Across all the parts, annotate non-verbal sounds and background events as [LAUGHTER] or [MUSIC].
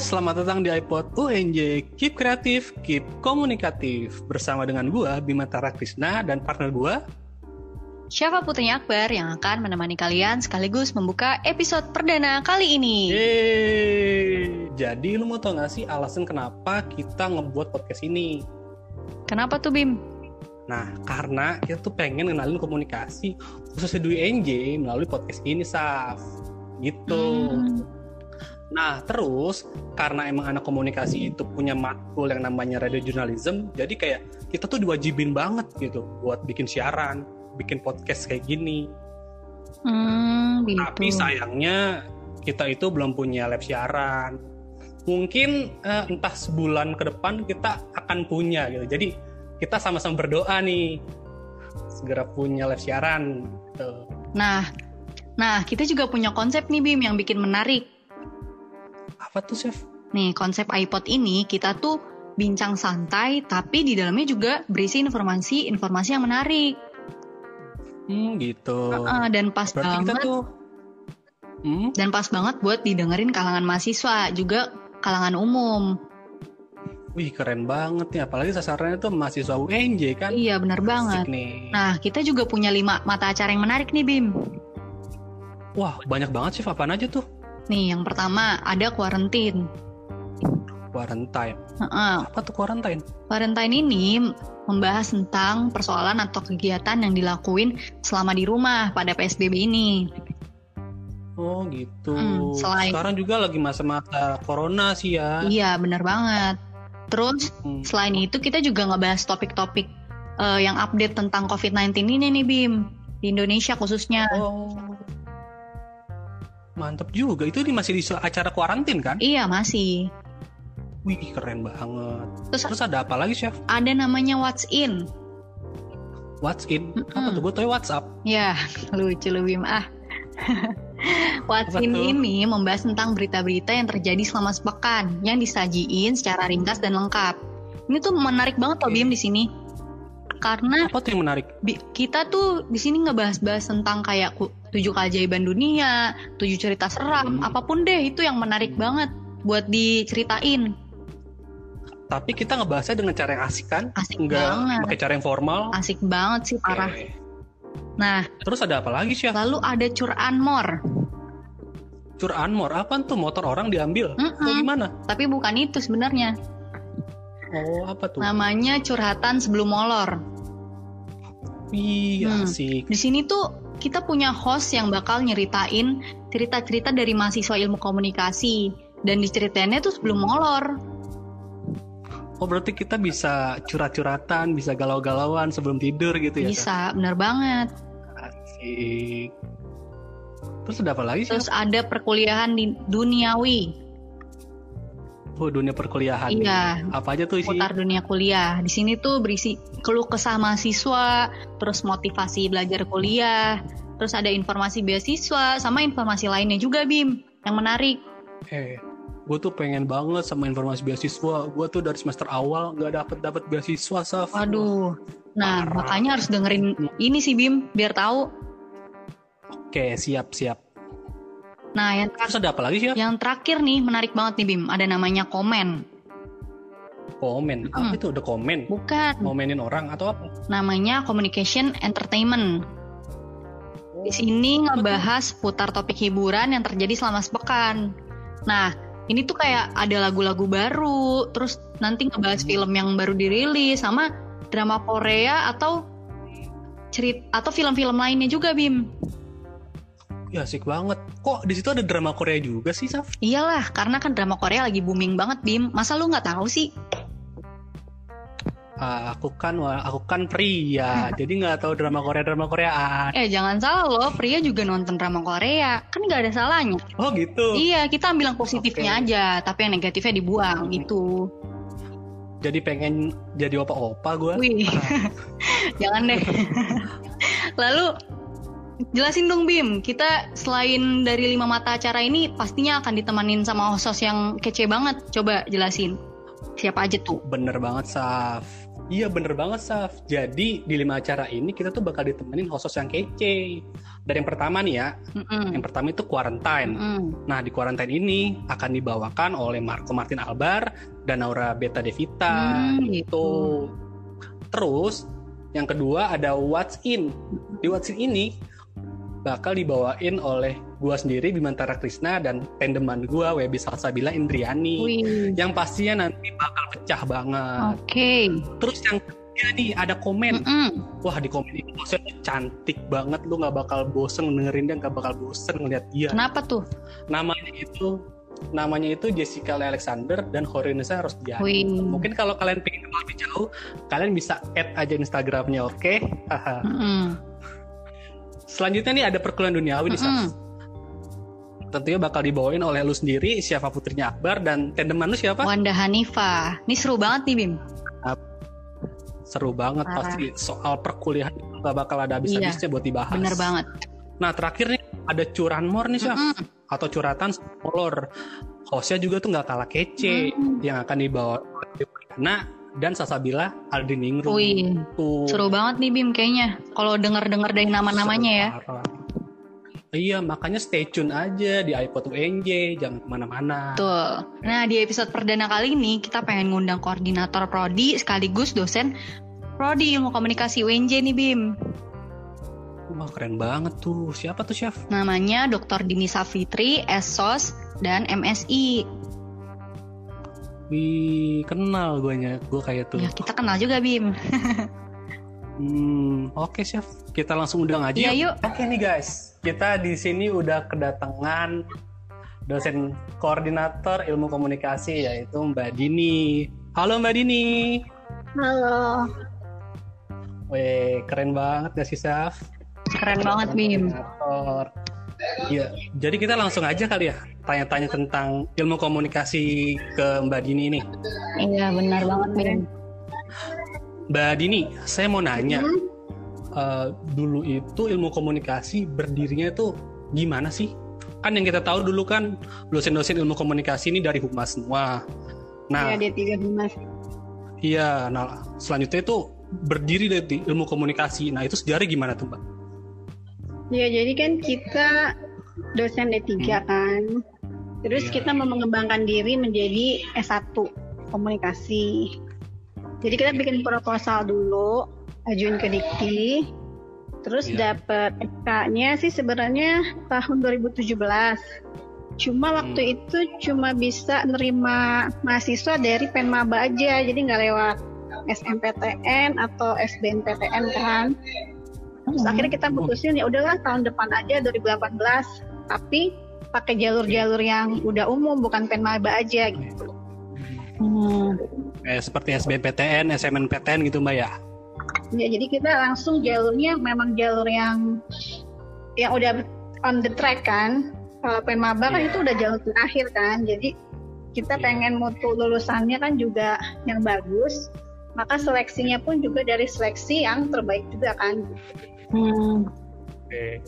selamat datang di iPod UNJ Keep Kreatif, Keep Komunikatif Bersama dengan gua Bima Tara Krisna dan partner gua Syafa Putri Akbar yang akan menemani kalian sekaligus membuka episode perdana kali ini. Yeay Jadi lu mau tau gak sih alasan kenapa kita ngebuat podcast ini? Kenapa tuh Bim? Nah, karena kita tuh pengen ngenalin komunikasi khususnya di UNJ melalui podcast ini, Saf Gitu Hmm. Nah, terus karena emang anak komunikasi itu punya matkul yang namanya radio journalism, jadi kayak kita tuh diwajibin banget gitu buat bikin siaran, bikin podcast kayak gini. Hmm, gitu. Tapi sayangnya kita itu belum punya lab siaran. Mungkin eh, entah sebulan ke depan kita akan punya gitu. Jadi kita sama-sama berdoa nih segera punya lab siaran. Gitu. Nah, nah kita juga punya konsep nih Bim yang bikin menarik. Apa tuh, Chef? Nih, konsep iPod ini kita tuh bincang santai, tapi di dalamnya juga berisi informasi-informasi yang menarik. Hmm, gitu. Heeh, dan pas Berarti kita banget, tuh Hmm? dan pas banget buat didengerin kalangan mahasiswa, juga kalangan umum. Wih keren banget nih, apalagi sasarannya tuh mahasiswa UNJ kan. Iya, bener banget. Nih. Nah, kita juga punya lima mata acara yang menarik nih, Bim. Wah banyak banget sih, apaan aja tuh? Nih, yang pertama ada quarantine. Quarantine. Heeh. Apa tuh quarantine? Quarantine ini membahas tentang persoalan atau kegiatan yang dilakuin selama di rumah pada PSBB ini. Oh gitu. Hmm, selain- Sekarang juga lagi masa-masa corona sih ya. Iya, benar banget. Terus Hmm. selain itu kita juga ngebahas topik-topik eh, yang update tentang COVID-19 ini nih Bim di Indonesia khususnya. Oh. Mantep juga. Itu di masih di acara kuarantin kan? Iya masih. Wih keren banget. Terus Terus ada apa lagi chef? ada namanya What's In. What's in? Mm-mm. Apa tuh? Gue tau WhatsApp. Ya [LAUGHS] lucu lu Bim ah. [LAUGHS] What's Apa In tuh? ini membahas tentang berita-berita yang terjadi selama sepekan yang disajiin secara ringkas dan lengkap. Ini tuh menarik banget loh Oke. Bim di sini. Karena Apa tuh yang menarik? Kita tuh di sini ngebahas-bahas tentang kayak tujuh keajaiban dunia, tujuh cerita seram, Hmm. apa pun deh itu yang menarik banget buat diceritain. Tapi kita ngebahasnya dengan cara yang asik kan? Asik Enggak banget, pakai cara yang formal. asik banget sih parah. Oke. Nah, Terus ada apa lagi chef? lalu ada curan mor, Cur Anmor, apa tuh motor orang diambil? Mm-mm. Atau gimana? tapi bukan itu sebenarnya. Oh, apa tuh? Namanya curhatan sebelum molor. Wih, Hmm. asik. Di sini tuh kita punya host yang bakal nyeritain cerita-cerita dari mahasiswa ilmu komunikasi dan diceritainnya tuh sebelum molor. Oh, berarti kita bisa curhat-curhatan, bisa galau-galauan sebelum tidur gitu ya? Bisa, bener banget. Asik. Terus ada apa lagi sih? Terus ada perkuliahan di duniawi. Oh, dunia perkuliahan. nih. Iya, Apa aja tuh isi? putar dunia kuliah. Di sini tuh berisi keluh kesah mahasiswa, terus motivasi belajar kuliah, terus ada informasi beasiswa, sama informasi lainnya juga, Bim, yang menarik. Eh, gue tuh pengen banget sama informasi beasiswa. Gue tuh dari semester awal nggak dapet dapet beasiswa, Saf. Waduh. Nah, Parah. makanya harus dengerin ini sih, Bim, biar tahu. Oke, siap siap. Nah, yang, Terus ada apa lagi sih? yang terakhir nih, menarik banget nih, Bim. Ada namanya komen. Komen. Apa Hmm. itu? Udah komen? Bukan, Ngomenin orang atau apa? namanya communication entertainment. Di sini ngebahas putar topik hiburan yang terjadi selama sepekan. Nah, ini tuh kayak ada lagu-lagu baru, terus nanti ngebahas Hmm. film yang baru dirilis sama drama Korea atau cerit atau film-film lainnya juga, Bim. Ya asik banget. Kok di situ ada drama Korea juga sih, Saf? Iyalah, karena kan drama Korea lagi booming banget, Bim. Masa lu nggak tahu sih? Ah, aku kan aku kan pria, [LAUGHS] jadi nggak tahu drama Korea drama Koreaan. Eh, jangan salah loh, pria juga nonton drama Korea. Kan nggak ada salahnya. Oh gitu. Iya, kita ambil yang positifnya Oke. aja, tapi yang negatifnya dibuang gitu. Jadi pengen jadi opa-opa gue. Wih, [LAUGHS] jangan deh. [LAUGHS] Lalu jelasin dong Bim, kita selain dari lima mata acara ini pastinya akan ditemanin sama host yang kece banget. Coba jelasin. Siapa aja tuh? Bener banget, Saf. Iya bener banget Saf. Jadi di lima acara ini kita tuh bakal ditemenin host yang kece. Dari yang pertama nih ya, Mm-mm. yang pertama itu quarantine. Mm-mm. Nah di quarantine ini akan dibawakan oleh Marco Martin Albar dan Aura Beta Devita. Hmm, itu. gitu. Terus yang kedua ada What's In. Di What's In ini bakal dibawain oleh gua sendiri Bimantara Krishna dan pendeman gua Webi Salsabila Indriani. Wih. Yang pastinya nanti bakal pecah banget. Oke. Terus yang ketiga nih ada komen. Mm-mm. Wah di komen itu maksudnya cantik banget. Lu nggak bakal bosen dengerin dia, nggak bakal bosen ngeliat dia. Kenapa tuh? Namanya itu namanya itu Jessica Lee Alexander dan Horinesa Rosdiani. Wih. Mungkin kalau kalian pengen lebih jauh, kalian bisa add aja Instagramnya, oke? Haha. Mm-mm. Selanjutnya nih ada perkuliahan duniawi nih, Saf. Mm-mm. Tentunya bakal dibawain oleh lu sendiri, siapa putrinya Akbar dan tendeman lu siapa? Wanda Hanifa. Ini seru banget nih Bim. Seru banget Parah. pasti soal perkuliahan nggak bakal ada habis-habisnya buat dibahas. Bener banget. Nah terakhir nih ada curanmor nih Syaf Mm-mm. atau curatan molor. Hostnya juga tuh nggak kalah kece Mm-mm. yang akan dibawa Nah dan Sasabila Aldiningrum. Wih. Tuh. Seru banget nih Bim kayaknya. Kalau denger-denger dari nama-namanya ya. Parah. Iya makanya stay tune aja di iPod UNJ jangan ke mana-mana. Betul. Nah, di episode perdana kali ini kita pengen ngundang koordinator prodi sekaligus dosen prodi ilmu komunikasi UNJ nih Bim. Wah keren banget tuh. Siapa tuh Syaf? Namanya Dr. Dini Safitri, SOS, dan MSI. Wih kenal gue gue kayak tuh. Ya, kita kenal juga Bim. [LAUGHS] Hmm, oke Chef. Kita langsung undang aja. Iya, yuk. Oke nih guys, kita di sini udah kedatangan dosen koordinator ilmu komunikasi yaitu Mbak Dini. Halo Mbak Dini. Halo. Weh, keren banget gak sih Chef? Keren banget Bim. Iya, jadi kita langsung aja kali ya tanya-tanya tentang ilmu komunikasi ke Mbak Dini ini. Iya, benar banget Bim. Mbak Dini, saya mau nanya. Hmm, eh, dulu itu ilmu komunikasi berdirinya itu gimana sih? Kan yang kita tahu dulu kan dosen-dosen ilmu komunikasi ini dari humas semua. Nah, ya dia tiga Dimas. iya. Nah, selanjutnya itu berdiri dari ilmu komunikasi. Nah, itu sejarah gimana tuh, Mbak? Ya jadi kan kita dosen D3 kan. Terus Iya. kita mau mengembangkan diri menjadi S1 komunikasi. Jadi kita bikin proposal dulu, ajuin ke Dikti. Terus Iya. dapat SK-nya sih sebenarnya tahun 2017. Cuma waktu Hmm. itu cuma bisa nerima mahasiswa dari Penmaba aja, jadi nggak lewat SMPTN atau SBMPTN kan. Terus Hmm. akhirnya kita putusin ya udahlah tahun depan aja 2018, tapi pakai jalur-jalur yang udah umum bukan Penmaba aja gitu. Hmm. Eh, seperti SBMPTN, SMNPTN gitu, Mbak ya? Ya jadi kita langsung jalurnya memang jalur yang yang udah on the track kan. Kalau Penmaba kan Iya. itu udah jalur terakhir kan. Jadi kita Iya. pengen mutu lulusannya kan juga yang bagus. Maka seleksinya pun juga dari seleksi yang terbaik juga kan. Hmm. Oke.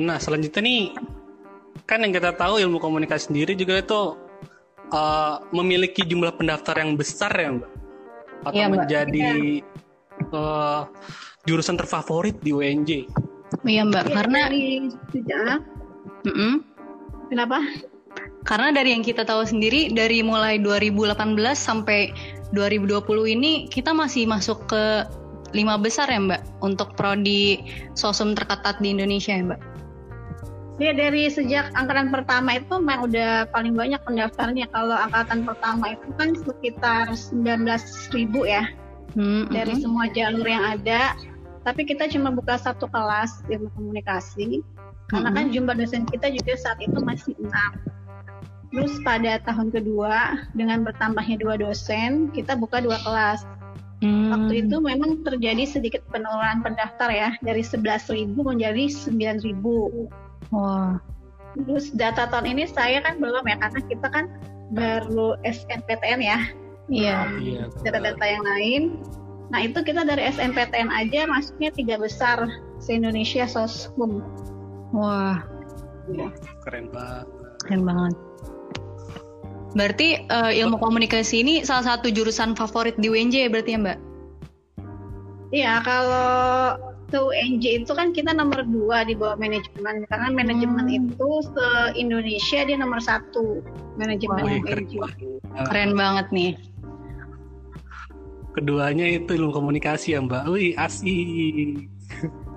Nah, selanjutnya nih, kan yang kita tahu ilmu komunikasi sendiri juga itu uh, memiliki jumlah pendaftar yang besar ya, Mbak? Atau Iya, Mbak. menjadi uh, jurusan terfavorit di UNJ. Iya Mbak, Ya, karena dari sejak Mm-mm. kenapa? karena dari yang kita tahu sendiri dari mulai 2018 sampai 2020 ini kita masih masuk ke lima besar ya Mbak untuk prodi sosum terketat di Indonesia ya Mbak. Ya dari sejak angkatan pertama itu memang udah paling banyak pendaftarnya. Kalau angkatan pertama itu kan sekitar 19.000 ya Hmm, dari mm-mm. semua jalur yang ada. Tapi kita cuma buka satu kelas ilmu komunikasi karena kan jumlah dosen kita juga saat itu masih enam. Terus pada tahun kedua dengan bertambahnya dua dosen kita buka dua kelas. Hmm. Waktu itu memang terjadi sedikit penurunan pendaftar ya dari 11.000 menjadi 9.000. Wah. Terus data tahun ini saya kan belum ya karena kita kan baru SNPTN ya Iya. Iya. data-data yang lain. Nah itu kita dari SNPTN aja masuknya tiga besar se Indonesia soshum. Wah, Keren banget. keren banget. Berarti uh, ilmu komunikasi ini salah satu jurusan favorit di UNJ ya berarti ya Mbak? Iya, kalau ke UNJ itu kan kita nomor dua di bawah manajemen karena manajemen hmm. itu se Indonesia dia nomor satu manajemen Wah, UNJ. Keren, keren banget nih. Keduanya itu ilmu komunikasi ya Mbak. Wih asik.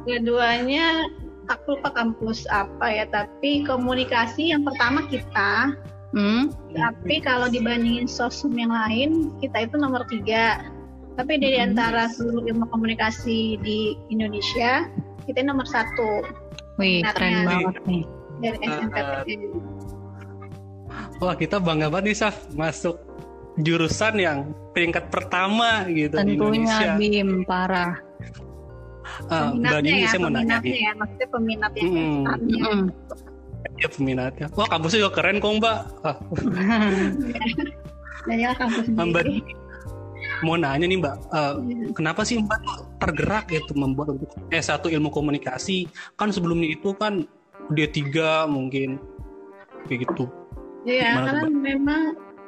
Keduanya aku lupa kampus apa ya, tapi komunikasi yang pertama kita. Hmm. Tapi kalau dibandingin sosum yang lain, kita itu nomor tiga. Tapi dari hmm. antara seluruh ilmu komunikasi di Indonesia, kita nomor satu. Wih, keren banget nih. Dari SNPTN. Wah, kita bangga banget nih, Saf, masuk jurusan yang peringkat pertama gitu Tentunya, di Indonesia. Bim, parah. Uh, peminatnya ya, mau peminatnya nanya, ya, maksudnya peminatnya. Hmm. Ya peminatnya. Wah kampusnya juga keren kok mbak. Ah. [LAUGHS] ya kampus Mbak, mau nanya nih mbak, uh, ya. kenapa sih mbak tergerak gitu membuat untuk S1 ilmu komunikasi? Kan sebelumnya itu kan D3 mungkin kayak gitu. Iya, karena memang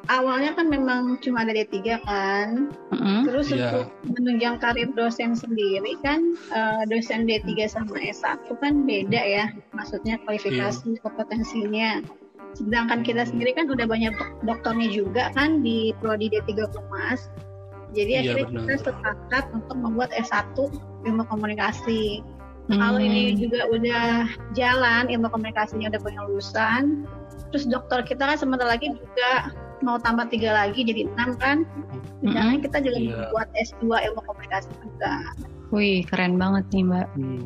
awalnya kan memang cuma ada D3 kan. Mm-hmm. Terus yeah. untuk menunjang karir dosen sendiri kan uh, dosen D3 sama S1 kan beda ya. Maksudnya kualifikasi yeah. kompetensinya. Sedangkan kita sendiri kan udah banyak dokternya juga kan di prodi D3 Humas. Jadi yeah, akhirnya benar. kita sepakat untuk membuat S1 ilmu komunikasi. Hmm. Kalau ini juga udah jalan, ilmu komunikasinya udah punya lulusan, terus dokter kita kan sebentar lagi juga mau tambah tiga lagi jadi enam kan mm-hmm. kita juga yeah. buat S2 ilmu komunikasi juga wih keren banget nih mbak hmm.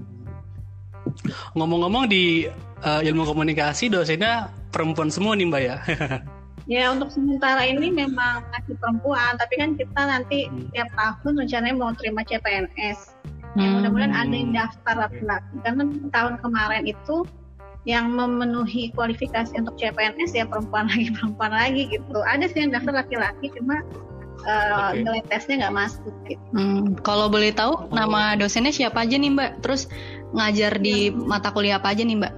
ngomong-ngomong di uh, ilmu komunikasi dosennya perempuan semua nih mbak ya [LAUGHS] ya untuk sementara ini memang masih perempuan tapi kan kita nanti hmm. tiap tahun rencananya mau terima CPNS ya mudah-mudahan ada yang daftar laki-laki karena tahun kemarin itu yang memenuhi kualifikasi untuk CPNS ya perempuan lagi perempuan lagi gitu ada sih yang daftar laki-laki cuma uh, okay. nilai tesnya nggak masuk gitu. Hmm, kalau boleh tahu oh. nama dosennya siapa aja nih mbak terus ngajar di ya. mata kuliah apa aja nih mbak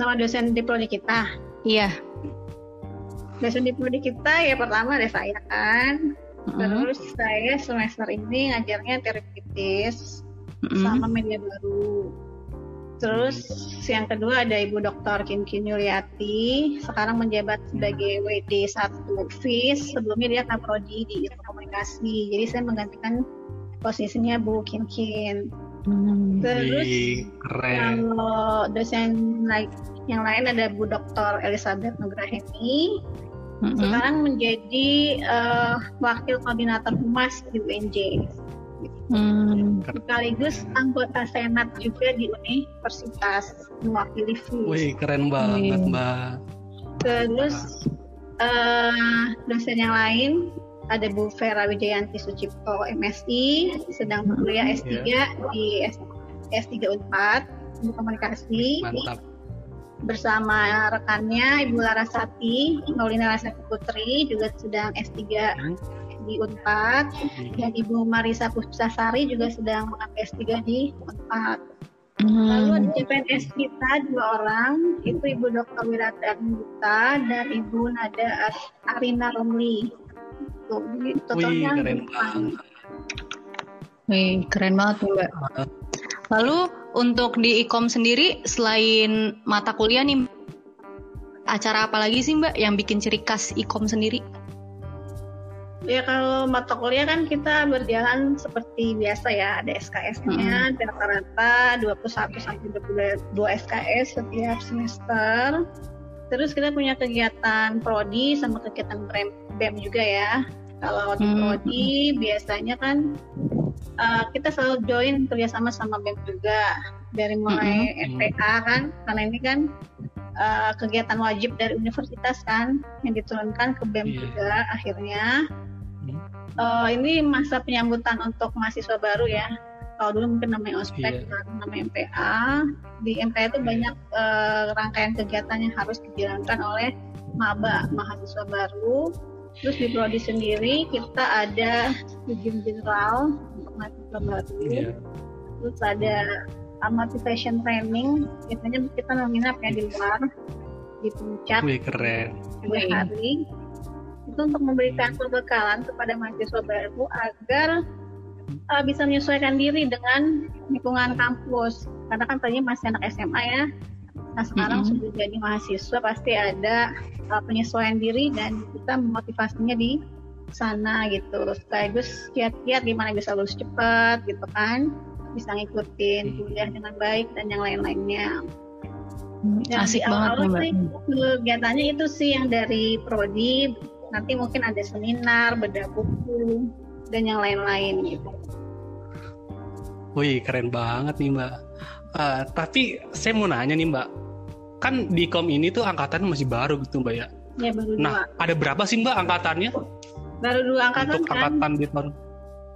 nama dosen di prodi kita iya dosen di prodi kita ya pertama ada saya kan mm-hmm. terus saya semester ini ngajarnya teori kritis mm-hmm. sama media baru Terus yang kedua ada Ibu Dr. Kim Kim Yuliati, sekarang menjabat sebagai WD 1 FIS, sebelumnya dia kaprodi di ilmu komunikasi. Jadi saya menggantikan posisinya Bu Kim Kim. Hmm, Terus keren. kalau dosen yang lain ada Bu Dr. Elizabeth Nugraheni, hmm. sekarang menjadi uh, wakil koordinator humas di UNJ. Hmm. Sekaligus anggota senat juga di universitas mewakili FIS. Wih keren banget Wih. mbak. Terus uh, dosen yang lain ada Bu Vera Wijayanti Sucipto MSI sedang kuliah S3 yeah. di S S3 Unpad ilmu komunikasi. Mantap. Bersama rekannya Ibu Larasati, Maulina Larasati Putri juga sedang S3 hmm di Unpad dan Ibu Marisa Puspasari juga sedang mengambil S3 di Unpad. Hmm. Lalu ada CPNS kita dua orang, itu Ibu Dr. Wirata Gita dan Ibu Nada Arina Romli. Tuh, totalnya Wih, keren banget. Wih, keren banget Mbak. Lalu untuk di ikom sendiri selain mata kuliah nih acara apa lagi sih Mbak yang bikin ciri khas ikom sendiri? Ya kalau mata kuliah kan kita berjalan seperti biasa ya, ada SKS-nya, hmm. rata-rata 21 sampai 22 SKS setiap semester. Terus kita punya kegiatan prodi sama kegiatan BEM juga ya. Kalau di hmm. prodi biasanya kan uh, kita selalu join kerjasama sama BEM juga dari mulai hmm. FPA kan, karena ini kan uh, kegiatan wajib dari universitas kan yang diturunkan ke BEM yeah. juga akhirnya uh, ini masa penyambutan untuk mahasiswa baru ya. Kalau dulu mungkin namanya ospek, yeah. namanya MPA. Di MPA itu banyak uh, rangkaian kegiatan yang harus dijalankan oleh maba mahasiswa baru. Terus di prodi sendiri kita ada studium general untuk mahasiswa baru. Yeah. Terus ada motivation training. Biasanya kita menginap ya di luar di puncak. Wih keren. Dua hari itu untuk memberikan perbekalan kepada mahasiswa baru agar uh, bisa menyesuaikan diri dengan lingkungan kampus. Karena kan tadinya masih anak SMA ya. Nah sekarang mm-hmm. sudah jadi mahasiswa pasti ada uh, penyesuaian diri dan kita memotivasinya di sana gitu. Sekaligus kiat-kiat gimana bisa lulus cepat gitu kan. Bisa ngikutin kuliah dengan baik dan yang lain-lainnya. Yang Asik banget awal sih kegiatannya itu sih yang dari prodi nanti mungkin ada seminar beda buku dan yang lain-lain gitu Wih keren banget nih mbak. Uh, tapi saya mau nanya nih mbak, kan di kom ini tuh angkatan masih baru gitu mbak ya? Ya baru Nah dua. ada berapa sih mbak angkatannya? Baru dua angkatan Untuk kan? angkatan di tahun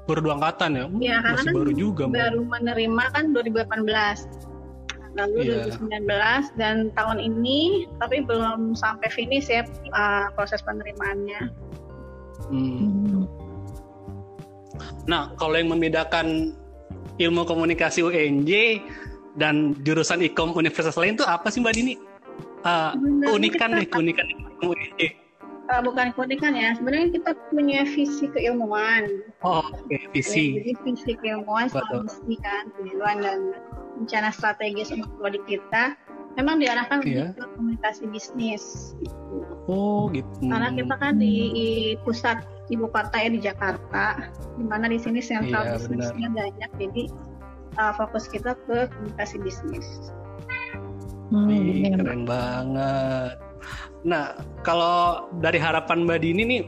baru dua angkatan ya? Iya karena masih kan baru juga mbak. Baru menerima kan 2018 lalu yeah. 2019 dan tahun ini tapi belum sampai finish ya uh, proses penerimaannya. Hmm. Nah, kalau yang membedakan ilmu komunikasi UNJ dan jurusan ikom universitas lain itu apa sih Mbak Dini? Uh, keunikan deh, keunikan UNJ. Uh, bukan keunikan ya, sebenarnya kita punya visi keilmuan. Oh, oke, okay. visi. Ya, jadi visi keilmuan sama misi kan, tujuan dan rencana strategis untuk prodi kita memang diarahkan yeah. untuk komunikasi bisnis. Oh, gitu. Karena kita kan di pusat ibu kota ya di Jakarta, di mana di sini sentral iya, bisnisnya banyak, jadi uh, fokus kita ke komunikasi bisnis. Hmm, keren banget. Nah, kalau dari harapan Mbak Dini nih,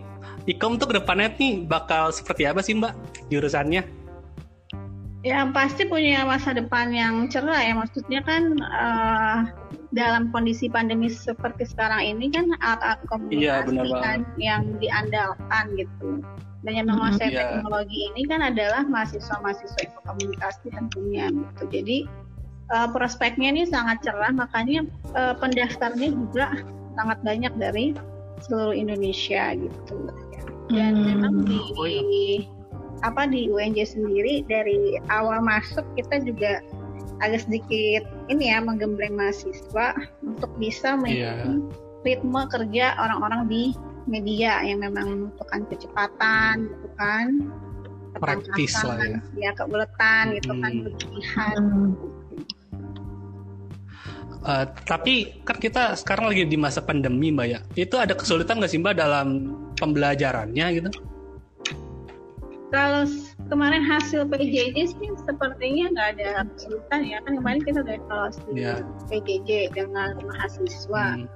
Ikom tuh ke depannya nih bakal seperti apa sih Mbak jurusannya? Ya pasti punya masa depan yang cerah ya. Maksudnya kan uh, dalam kondisi pandemi seperti sekarang ini kan alat-alat komunikasi iya, kan yang diandalkan gitu. Dan yang menguasai yeah. teknologi ini kan adalah mahasiswa-mahasiswa ilmu komunikasi tentunya gitu. Jadi uh, prospeknya ini sangat cerah. Makanya uh, pendaftarnya juga sangat banyak dari seluruh Indonesia gitu. Dan hmm. memang di oh, iya apa di UNJ sendiri dari awal masuk kita juga agak sedikit ini ya menggembleng mahasiswa untuk bisa mengikuti yeah. ritme kerja orang-orang di media yang memang membutuhkan kecepatan gitu kan. Praktis lah ya. Ya keuletan gitu kan kegigihan Uh, tapi kan kita sekarang lagi di masa pandemi mbak ya. Itu ada kesulitan nggak sih mbak dalam pembelajarannya gitu kalau kemarin hasil PJJ sih sepertinya nggak ada kesulitan ya kan kemarin kita udah evaluasi yeah. PJJ dengan mahasiswa. Hmm.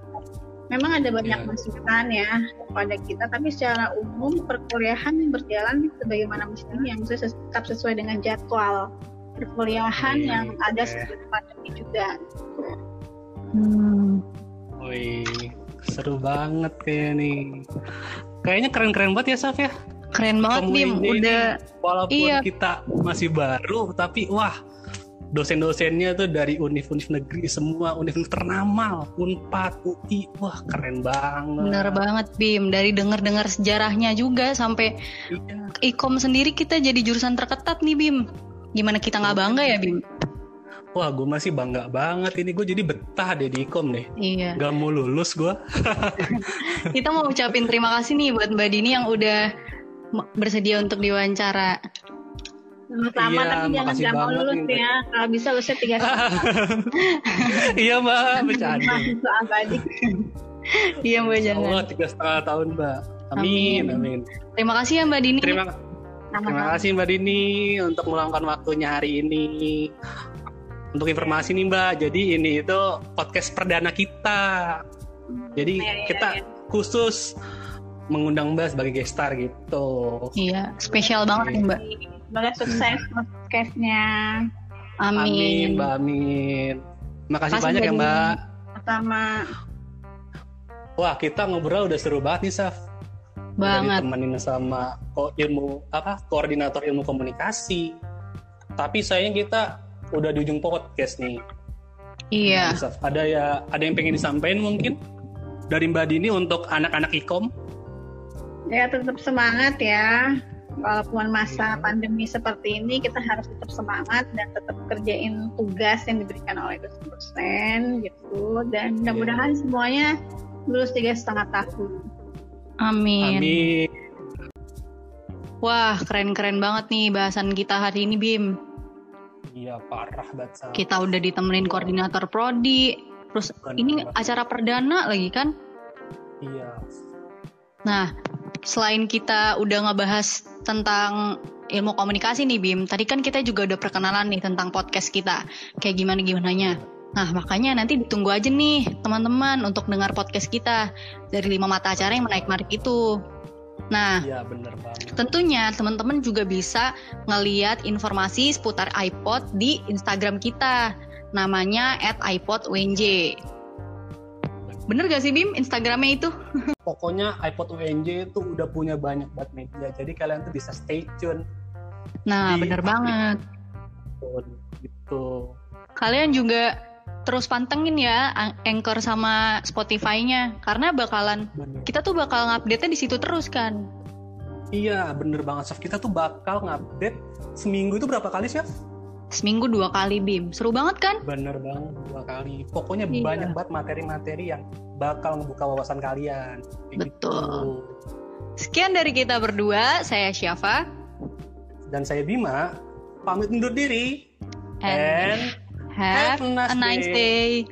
Memang ada banyak yeah. masukan ya kepada kita, tapi secara umum perkuliahan berjalan sebagaimana mestinya, yang sesuai, tetap sesuai dengan jadwal perkuliahan yeah, yang okay. ada sebelum pandemi juga. Hmm. Wih, seru banget kayak nih. Kayaknya keren-keren banget ya Saf ya. Keren banget Bim, udah walaupun iya. kita masih baru tapi wah dosen-dosennya tuh dari univ-univ negeri semua univ ternama Unpad UI wah keren banget bener banget Bim dari dengar-dengar sejarahnya juga sampai iya. ikom sendiri kita jadi jurusan terketat nih Bim gimana kita nggak bangga ya Bim Wah, gue masih bangga banget ini. Gue jadi betah deh di ikom deh. Iya. Gak mau lulus gue. [LAUGHS] kita mau ucapin terima kasih nih buat Mbak Dini yang udah bersedia untuk diwawancara. Sama-sama, iya, tapi jangan gak mau lulus ya. Kalau bisa lulusnya tiga [LAUGHS] tahun. iya mbak, bercanda. iya mbak, jangan. Oh, tiga setengah tahun mbak. Amin, amin, amin. Terima kasih ya mbak Dini. Terima, terima kasih mbak Dini untuk meluangkan waktunya hari ini. Untuk informasi nih mbak, jadi ini itu podcast perdana kita. Jadi ya, ya, kita ya. khusus mengundang Mbak sebagai guest star gitu. Iya, spesial banget nih Mbak. Semoga sukses podcastnya. Amin. Amin, Mbak Amin. Makasih Makasih banyak ya Mbak. Sama. Wah, kita ngobrol udah seru banget nih, Saf. Banget. Temenin sama ko ilmu apa koordinator ilmu komunikasi. Tapi sayang kita udah di ujung podcast nih. Iya. Saf, ada ya ada yang pengen disampaikan mungkin dari Mbak Dini untuk anak-anak ikom? Ya tetap semangat ya walaupun masa pandemi seperti ini kita harus tetap semangat dan tetap kerjain tugas yang diberikan oleh dosen gitu dan mudah-mudahan semuanya lulus tiga setengah tahun. Amin. Amin. Wah, keren-keren banget nih bahasan kita hari ini, Bim. Iya parah banget. Kita udah ditemenin koordinator prodi. Terus Bener ini acara perdana lagi kan? Iya. Nah, selain kita udah ngebahas tentang ilmu komunikasi nih Bim, tadi kan kita juga udah perkenalan nih tentang podcast kita, kayak gimana gimananya. Nah, makanya nanti ditunggu aja nih teman-teman untuk dengar podcast kita dari lima mata acara yang menarik-narik itu. Nah, Iya bener banget. tentunya teman-teman juga bisa ngeliat informasi seputar iPod di Instagram kita. Namanya @iPodUNJ. Bener gak sih Bim Instagramnya itu? [LAUGHS] Pokoknya iPod UNJ itu udah punya banyak banget media. Jadi kalian tuh bisa stay tune. Nah, Di- bener banget. Gitu. Kalian juga terus pantengin ya An- Anchor sama Spotify-nya karena bakalan Bener. kita tuh bakal ngupdate-nya di situ terus kan. Iya bener banget Chef. Kita tuh bakal ngupdate seminggu itu berapa kali Chef? Seminggu dua kali Bim. Seru banget kan? Bener banget dua kali. Pokoknya Iya. banyak banget materi-materi yang bakal ngebuka wawasan kalian. Kayak Betul. gitu. Sekian dari kita berdua. Saya Syafa Dan saya Bima pamit undur diri. and And have a nice day.